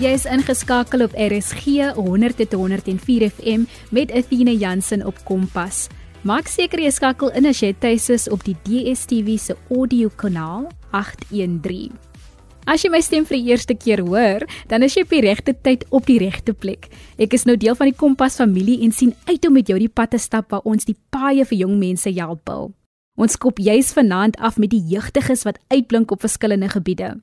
Jy is ingeskakel op RSG 100 tot 104 FM met Athena Jansen op Kompas. Maak seker jy skakel in as jy tuis is op die DSTV se audio kanaal 813. As jy my stem vir die eerste keer hoor, dan is jy op die regte tyd op die regte plek. Ek is nou deel van die Kompas familie en sien uit om met jou die pad te stap waar ons die paaie vir jong mense help bou. Ons skop juis vanaand af met die jeugdiges wat uitblink op verskillende gebiede.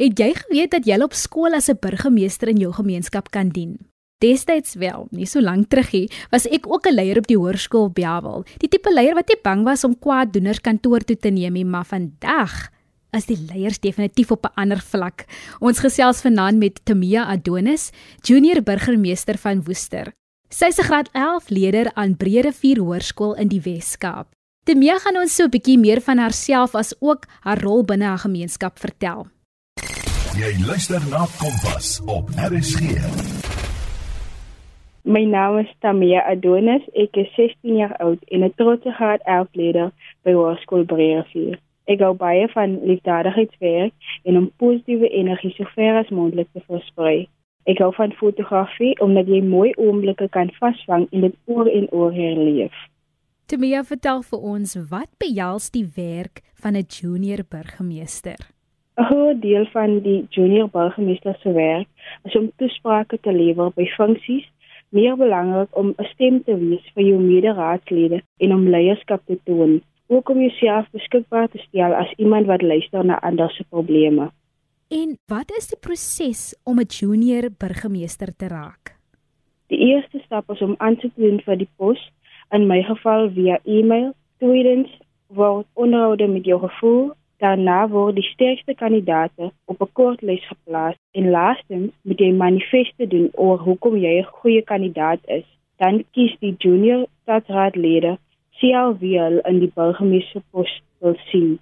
Het jy geweet dat jy op skool as 'n burgemeester in jou gemeenskap kan dien? Destyds wel, nie so lank terug nie, was ek ook 'n leier op die hoërskool Biawel. Die tipe leier wat nie bang was om kwaaddoeners kantoor toe te neem nie, maar vandag is die leiers definitief op 'n ander vlak. Ons gesels vanaand met Tamia Adonis, junior burgemeester van Woester. Sy is 'n graad 11 leerder aan Brederivier Hoërskool in die Wes-Kaap. Tamia gaan ons so 'n bietjie meer van haarself as ook haar rol binne haar gemeenskap vertel. Jy luister na Kompas op RSG. My naam is Tamia Adonis. Ek is 16 jaar oud en 'n trotse graad 11 leerder by Hoërskool Breerivier. Ek hou baie van liefdadigheidswerk en om positiewe energie so ver as moontlik te versprei. Ek hou van fotografie omdat jy mooi oomblikke kan vasvang en dit oor en oor herleef. Tamia, vertel vir ons wat behels die werk van 'n junior burgemeester? 'n Groot deel van die junior burgemeester se werk is om toesprake te lewer by funksies meer belangrik om 'n stem te wees vir jou mederaadslede en om leierskap te toon, ook om jouself beskikbaar te stel as iemand wat luister na ander se probleme. En wat is die proses om 'n junior burgemeester te raak? Die eerste stap is om aan te doen vir die pos, in my geval via e-mail. Tweedens word onderhoude met jou gevoel Daarna word die sterkste kandidaate op 'n kort lys geplaas en laastens moet jy manifeste doen oor hoekom jy 'n goeie kandidaat is. Dan kies die junior stadsraadlede CLV in die burgemeesterspos wil sien.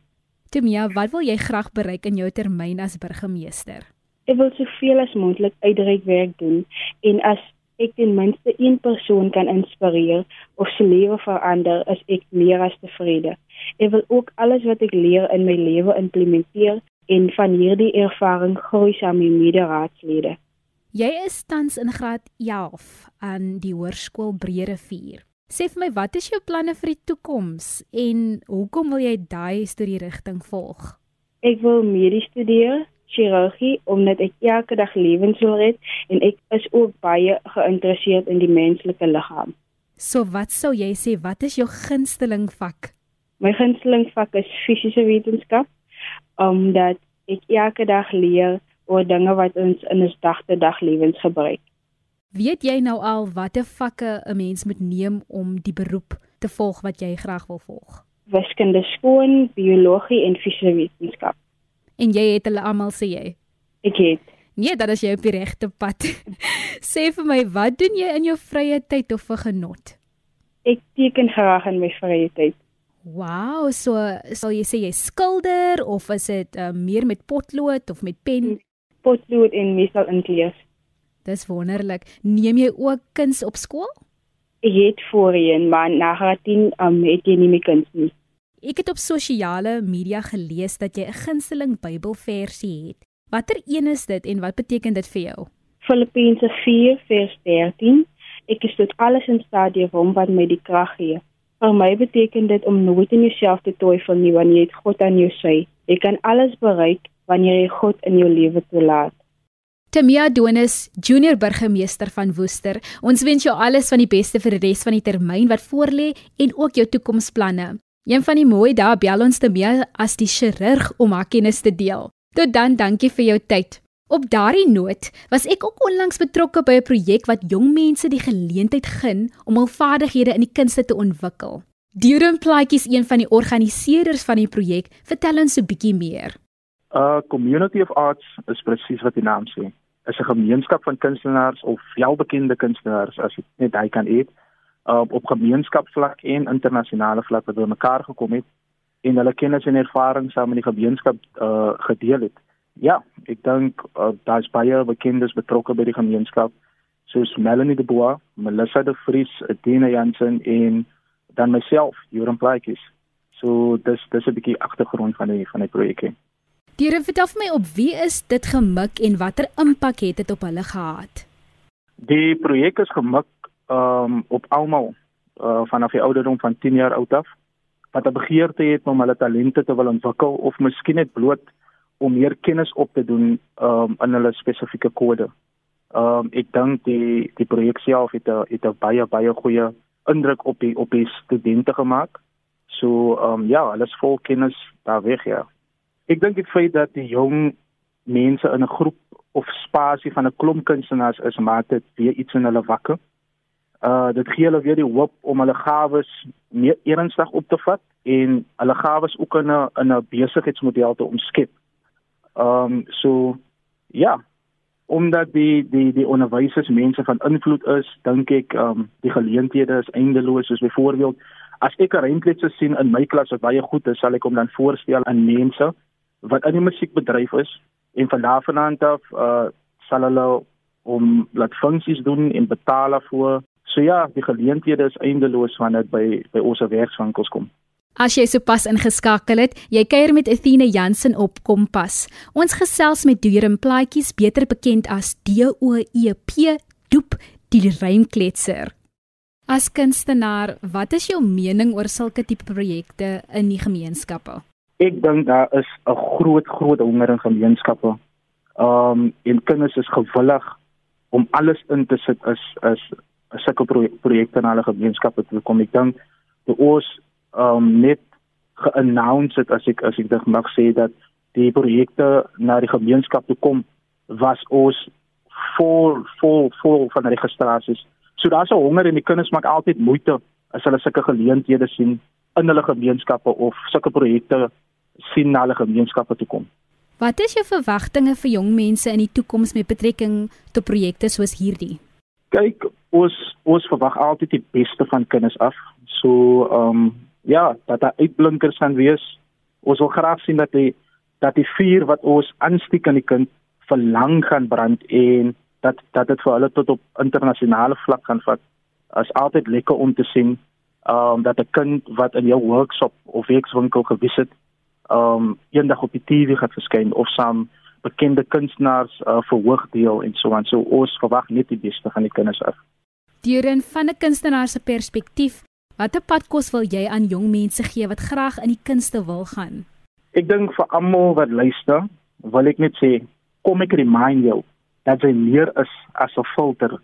Timia, wat wil jy graag bereik in jou termyn as burgemeester? Ek wil soveel as moontlik uitreikwerk doen en as ek ten minste een persoon kan inspireer of se lewe verander, is ek meer as tevrede. Ek wil ook alles wat ek leer in my lewe implementeer en van hierdie ervaring groei saam met mederaadslede. Jy is tans in graad 11 aan die Hoërskool Brederivier. Sê vir my, wat is jou planne vir die toekoms en hoekom wil jy daai studie rigting volg? Ek wil medies studeer, chirurgie omdat ek elke dag lewens wil red en ek is ook baie geïnteresseerd in die menslike liggaam. So wat sou jy sê wat is jou gunsteling vak? My gunsteling vak is fisiese wetenskap omdat ek elke dag leer oor dinge wat ons in ons dagte-dag lewens gebruik. Weet jy nou al watter vakke 'n mens moet neem om die beroep te volg wat jy graag wil volg? Wiskunde skoon, biologie en fisiese wetenskap. En jy het hulle almal sê jy? Ek het. Nee, dat is jy op die regte pad. sê vir my, wat doen jy in jou vrye tyd of vir genot? Ek teken graag in my vrye tyd. Wow, so sal jy sê jy skilder of is dit uh, meer met potlood of met pen? Potlood en meestal inkleer. Dis wonderlik. Neem jy ook kuns op skool? Ek het voorheen, maar na graad 10 um, het jy nie meer kuns nie. Ek het op sosiale media gelees dat jy 'n gunsteling Bybelversie het. Watter een is dit en wat beteken dit vir jou? Filippense 4:13. Ek is tot alles in staat deur hom wat my die krag gee. Vir my beteken dit om nooit in jouself te twyfel nie wanneer jy God aan jou sy. Jy kan alles bereik wanneer jy God in jou lewe toelaat. Tamia Donis, junior burgemeester van Woester. Ons wens jou alles van die beste vir die res van die termyn wat voorlê en ook jou toekomsplanne. Een van die mooi dae bel ons te mee as die chirurg om haar kennis te deel. Tot dan, dankie vir jou tyd. Op daardie noot was ek ook onlangs betrokke by 'n projek wat jong mense die geleentheid gun om hul vaardighede in die kunste te ontwikkel. Durham Plaatjies, een van die organiseerders van die projek, vertel ons 'n bietjie meer. Uh Community of Arts is presies wat die naam sê. Is 'n gemeenskap van kunstenaars of welbekende kunstenaars as jy net hy kan eet uh, op gemeenskapsvlak en internasionale vlak wat bymekaar gekom het en hulle kennis en ervaring saam in die gemeenskap uh, gedeel het. Ja, ek dink uh, daar's baie bekendes betrokke by die gemeenskap soos Melanie de Bois, Melissa de Vries, Athena Jansen en dan myself, Joran Plaatjes. So dis dis 'n bietjie agtergrond van die van die projek. Dieure vertel vir my op wie is dit gemik en watter impak het dit op hulle gehad? Die projek is gemik um, op almal uh, vanaf die ouderdom van 10 jaar oud af wat 'n begeerte het om hulle talente te wil ontwikkel of miskien net bloot om meer kennis op te doen um, in hulle spesifieke kode. Ehm um, ek dink die die projek self het 'n het 'n baie baie goeie indruk op die op die studente gemaak. So ehm um, ja, alles vol kennis daar weg ja. Ek dink dit feit dat die jong mense in 'n groep of spasie van 'n klomp kunstenaars is, maak dit weer iets in hulle wakker. Uh dit gee hulle weer die hoop om hulle gawes meer ernstig op te vat en hulle gawes ook in 'n in 'n besigheidsmodel te omskep. Ehm um, so ja, omdat die die die onderwysers mense van invloed is, dink ek ehm um, die geleenthede is eindeloos soos byvoorbeeld as ek 'n rentkletse sien in my klas wat baie goed is, sal ek hom dan voorstel aan mense wat in die musiekbedryf is en van daar vanaand af uh sal hulle om laat funksies doen en betaal daarvoor. So ja, die geleenthede is eindeloos wanneer dit by by ons werkswinkels kom. As jy sopas ingeskakel het, jy kuier met Athena Jansen op Kompas. Ons gesels met Doerim Plaatjies, beter bekend as D O E P Doep, die rymkletser. As kunstenaar, wat is jou mening oor sulke tipe projekte in die gemeenskappe? Ek dink daar is 'n groot groot honger in gemeenskappe. Um en kinders is gewillig om alles in te sit as as sulke projekte in hulle gemeenskappe te kom. Ek dink die oos um net ge-announce het as ek as ek dit mag sê dat die projekte na die gemeenskap toe kom was ons vol vol vol van registrasies. So daar's 'n honger en die kinders maak altyd moeite as hulle sulke geleenthede sien in hulle gemeenskappe of sulke projekte sien na hulle gemeenskappe toe kom. Wat is jou verwagtinge vir jong mense in die toekoms met betrekking tot projekte soos hierdie? Kyk, ons ons verwag altyd die beste van kinders af. So, ehm um, ja, dat daar uitblinkers gaan wees. Ons wil graag sien dat die dat die vuur wat ons aansteek aan die kind verlang gaan brand en dat dat dit vir hulle tot op internasionale vlak gaan vat. As altyd lekker om te sien ehm um, dat 'n kind wat in jou workshop of werkswinkel gewys het, ehm um, eendag op die TV gaan verskyn of saam bekende kunstenaars uh, verhoog deel en so aan. So ons verwag net die beste van die kinders af. Deuren van 'n kunstenaar se perspektief, Watter padkos wil jy aan jong mense gee wat graag in die kunste wil gaan? Ek dink vir almal wat luister, wil ek net sê, kom ek remind jou dat jy meer is as 'n filter.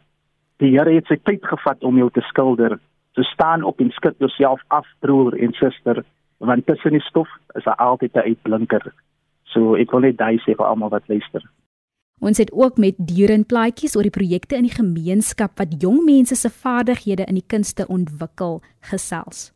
Die Here het sy tyd gevat om jou te skilder. So staan op en skud jouself af, broer en suster, want tussen die stof is daar altyd 'n uitblinker. So ek wil net daai sê vir almal wat luister. Ons het ook met Duren plaatjies oor die projekte in die gemeenskap wat jong mense se vaardighede in die kunste ontwikkel gesels.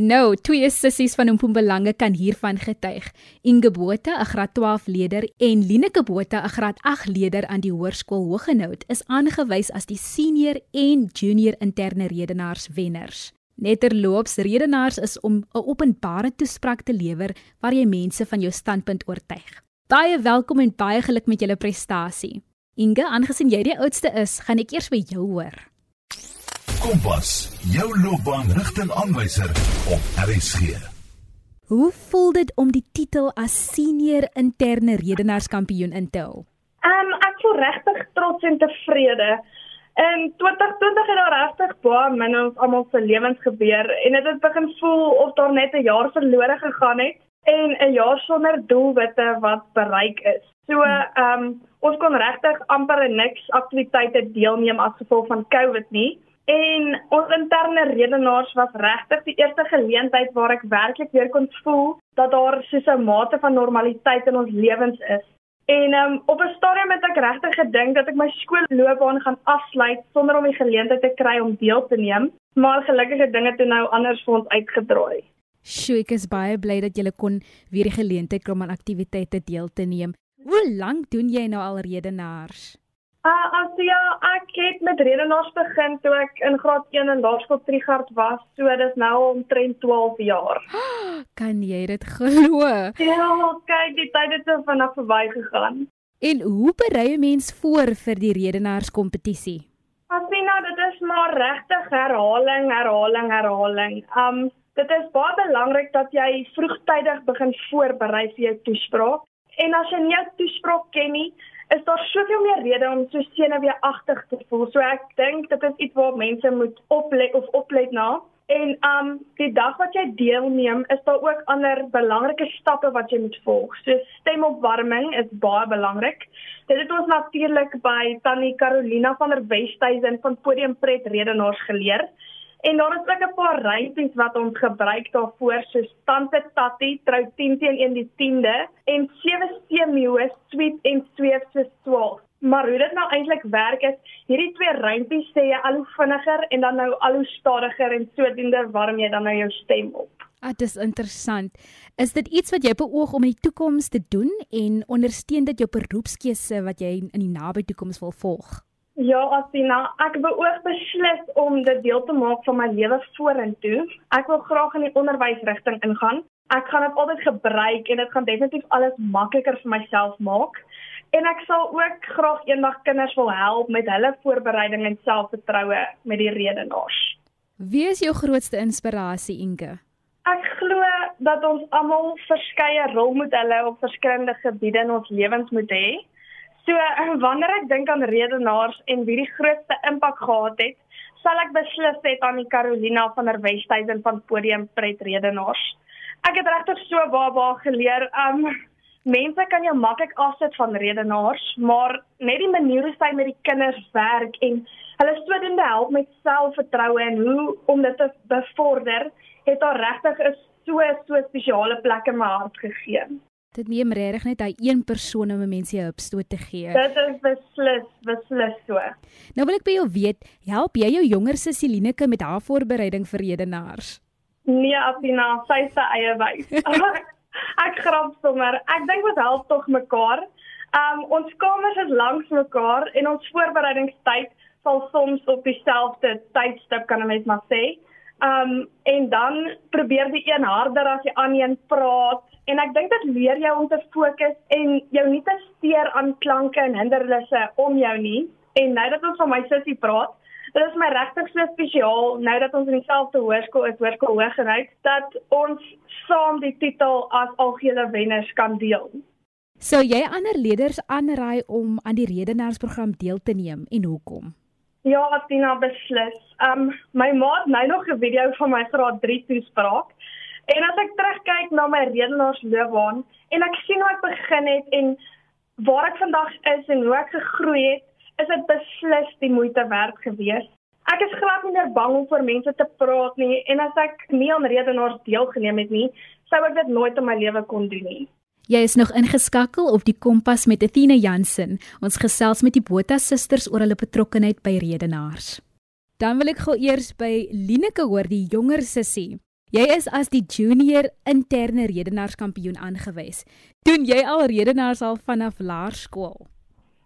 Nou, twee sissies van Mpumalanga kan hiervan getuig. Inge Botha, 'n graad 12 leerder, en Lineke Botha, 'n graad 8 leerder aan die Hoërskool Hoëgenoot, is aangewys as die senior en junior interne redenaars wenners. Netterloops redenaars is om 'n openbare toespraak te lewer waar jy mense van jou standpunt oortuig. Baie welkom en baie geluk met julle prestasie. Inge, aangesien jy die oudste is, gaan ek eers by jou hoor. Kompas, jou loopbaanrigtingaanwyser op RSG. Hoe voel dit om die titel as senior interne redenaarskampioen in te hou? Ehm um, ek voel regtig trots en tevrede. In 2020 het daar regtig baie min ons almal se lewens gebeur en dit het begin voel of daar net 'n jaar verlore gegaan het en 'n jaar sonder doelwitte wat bereik is. So, ehm um, ons kon regtig amper niks aktiwiteite deelneem as gevolg van COVID nie. En ons interne redenaars was regtig die eerste geleentheid waar ek werklik weer kon voel dat daar so 'n mate van normaliteit in ons lewens is. En um, op 'n stadium het ek regtig gedink dat ek my skoolloopbaan gaan afsluit sonder om die geleentheid te kry om deel te neem, maar gelukkig het dinge toe nou anders vir ons uitgedraai. Sjoe, ek is baie bly dat jy kon weer die geleentheid kry om aan aktiwiteite deel te neem. Hoe lank doen jy nou al redenaars? Uh, as ja, ek het met redenaars begin toe ek in graad 1 in Laerskool Trigard was, so dis nou omtrent 12 jaar. Kan jy dit glo? Ja, kyk, die tyd het so vinnig verbygegaan. En hoe berei 'n mens voor vir die redenaarskompetisie? Asina, dit is maar regtig herhaling, herhaling, herhaling. Um Dit is baie belangrik dat jy vroegtydig begin voorberei vir jou toespraak. En as jy nie jou toespraak ken nie, is daar soveel meer redes om so senuweeagtig te voel. So ek dink dit is iets waar mense moet oplet of oplet na. En um die dag wat jy deelneem, is daar ook ander belangrike stappe wat jy moet volg. So stemopwarming is baie belangrik. Dit het ons natuurlik by Tannie Carolina van der Westhuizen van Podium Pret Redenaars geleer. En daar is ook 'n paar rympies wat ons gebruik daarvoor, so Tante Tattie trou 10 teen 1 die 10de en sewe seemeeue sweet en sweef so 12. Maar hoe dit nou eintlik werk is, hierdie twee rympies sê jy al hoe vinniger en dan nou al hoe stadiger en sodoende warm jy dan nou jou stem op. Ah, dis interessant. Is dit iets wat jy beoog om in die toekoms te doen en ondersteun dit jou beroepskeuse wat jy in die nabye toekoms wil volg? Ja, Asina, ek beoog beslis om dit deel te maak van my lewe vorentoe. Ek wil graag in die onderwysrigting ingaan. Ek gaan dit altyd gebruik en dit gaan definitief alles makliker vir myself maak. En ek sal ook graag eendag kinders wil help met hulle voorbereiding en selfvertroue met die redenaars. Wie is jou grootste inspirasie, Inge? Ek glo dat ons almal verskeie rolmodelle op verskillende gebiede in ons lewens moet hê. So wanneer ek dink aan redenaars en wie die grootste impak gehad het, sal ek beslis sê aan die Carolina van der Westhuizen van Podium Pret Redenaars. Ek het regtig so baie baie geleer. Um mense kan jou maklik afsit van redenaars, maar net die manier hoe sy met die kinders werk en hulle sodoende help met selfvertroue en hoe om dit te bevorder, het haar regtig 'n so so spesiale plek in my hart gegee. Dit neem regtig net hy een persoon om 'n mens se hupstoot te gee. Dit is beslis, beslis so. Nou wil ek by jou weet, help jy jou jonger sussie Lineke met haar voorbereiding vir redenaars? Nee, Afina, sy se eie wys. ek grap sommer. Ek dink ons help tog mekaar. Um ons kamers is langs mekaar en ons voorbereidingstyd val soms op dieselfde tydstip kan 'n mens maar sê. Um en dan probeer die een harder as die ander een praat En ek dink dit leer jou om te fokus en jou nie te steur aan klanke en hindernisse om jou nie. En nou dat ons van my sussie praat, dit is my regtig so spesiaal nou dat ons in dieselfde hoërskool is, hoërskool Hooggeruit, dat ons saam die titel as algehele wenners kan deel. Sou jy ander leerders aanraai om aan die redenaarsprogram deel te neem en hoekom? Ja, Tina beslis. Um my ma het nou nog 'n video van my graad 3 toespraak En as ek terugkyk na my redenaarsloopbaan en ek sien hoe ek begin het en waar ek vandag is en hoe ek gegroei het, is dit beslis die moeite werd gewees. Ek is glad nie meer bang om voor mense te praat nie en as ek nie aan redenaars deelgeneem het nie, sou ek dit nooit in my lewe kon doen nie. Jy is nog ingeskakel op die Kompas met Athena Jansen. Ons gesels met die Botha susters oor hulle betrokkeheid by redenaars. Dan wil ek gou eers by Lineke hoor, die jonger sussie. Jy is as die junior interne redenaarskampioen aangewys. Doen jy al redenaars al vanaf laerskool?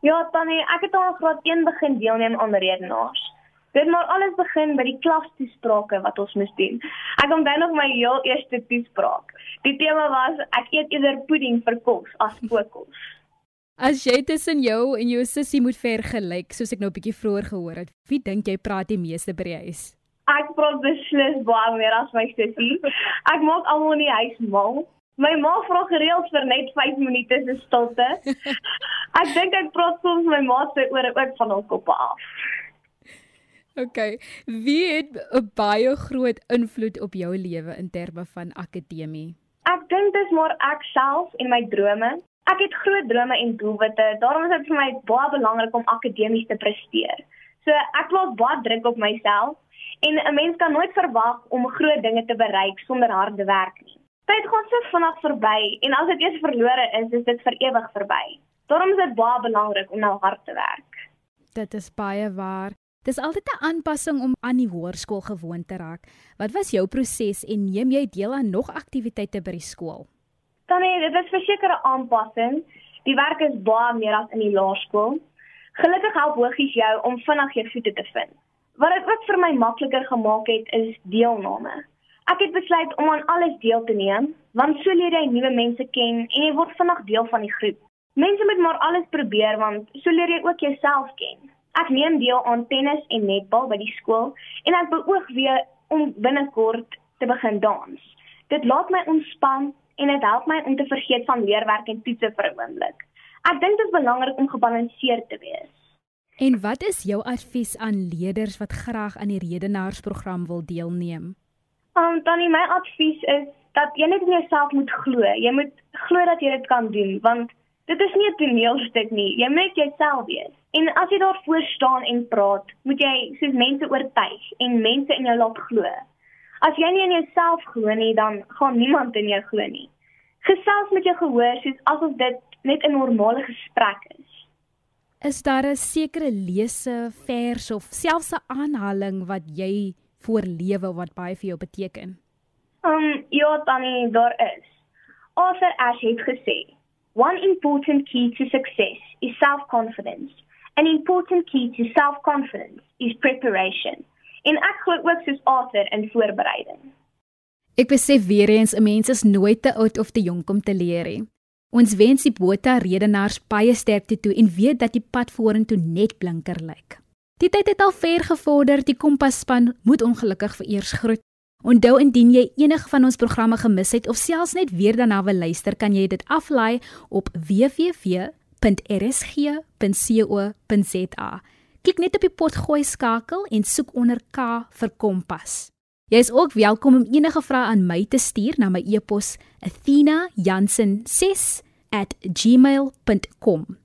Ja, tannie, ek het al graad 1 begin deelneem aan redenaars. Dit maar alles begin by die klastoesprake wat ons moes doen. Ek onthou nog my heel eerste toespraak. Die tema was ek eet eerder pudding vir kos as voetkos. As jy tussen jou en jou sussie moet vergelyk, soos ek nou 'n bietjie vroeër gehoor het, wie dink jy praat die meeste by die huis? Ek praat beslis baie meer as my sussie. Ek maak almal in die huis mal. My ma vra gereeld vir net 5 minute se stilte. Ek dink ek praat soms my ma se ore ook van hul koppe af. OK. Wie het 'n baie groot invloed op jou lewe in terme van akademie? Dink dis maar ek self en my drome. Ek het groot drome en doelwitte. Daarom is dit vir my baie belangrik om akademies te presteer. So ek plaas baie druk op myself En 'n mens kan nooit verwag om groot dinge te bereik sonder harde werk nie. Tyd gaan so vinnig verby en as dit eers verlore is, is dit vir ewig verby. Daarom is dit baie belangrik om nou hard te werk. Dit is baie waar. Dis altyd 'n aanpassing om aan die hoërskool gewoon te raak. Wat was jou proses en neem jy deel aan nog aktiwiteite by die skool? Dan nee, dit is verseker 'n aanpassing. Die werk is baie meer as in die laerskool. Gelukkig help hoogies jou om vinnig jou voete te vind. Wat dit wat vir my makliker gemaak het is deelname. Ek het besluit om aan alles deel te neem, want so leer jy nuwe mense ken en jy word vinnig deel van die groep. Mense moet maar alles probeer want so leer jy ook jouself ken. Ek neem deel aan tennis en netbal by die skool en ek beoog weer om binnekort te begin dans. Dit laat my ontspan en dit help my om te vergeet van leerwerk en toetse vir 'n oomblik. Ek dink dit is belangrik om gebalanseerd te wees. En wat is jou advies aan leerders wat graag aan die redenaarsprogram wil deelneem? Um dan my advies is dat jy net in jouself moet glo. Jy moet glo dat jy dit kan doen want dit is nie 'n toneelstuk nie. Jy moet jouself wees. En as jy daar voor staan en praat, moet jy soos mense oortuig en mense in jou laat glo. As jy nie in jouself glo nie, dan gaan niemand in jou glo nie. Gesels met jou gehoor soos asof dit net 'n normale gesprek is. Is daar 'n sekere lese, vers of selfs 'n aanhaling wat jy voorlewe wat baie vir jou beteken? Um ja, Tannie, daar is. Arthur Ashe het gesê, "One important key to success is self-confidence. An important key to self-confidence is preparation." En ek glo ook soos Arthur in voorbereiding. Ek besef weer eens 'n mens is nooit te oud of te jonk om te leer nie. Ons wens die Botha redenaars baie sterkte toe en weet dat die pad vorentoe net blinker lyk. Die tyd het al ver gevorder, die Kompas-span moet ongelukkig vereers groet. Onthou indien jy enige van ons programme gemis het of selfs net weer daarna wil luister, kan jy dit aflaai op www.rsg.co.za. Klik net op die potgooi skakel en soek onder K vir Kompas. Jy is ook welkom om enige vrae aan my te stuur na my e-pos athena.jansen6@gmail.com.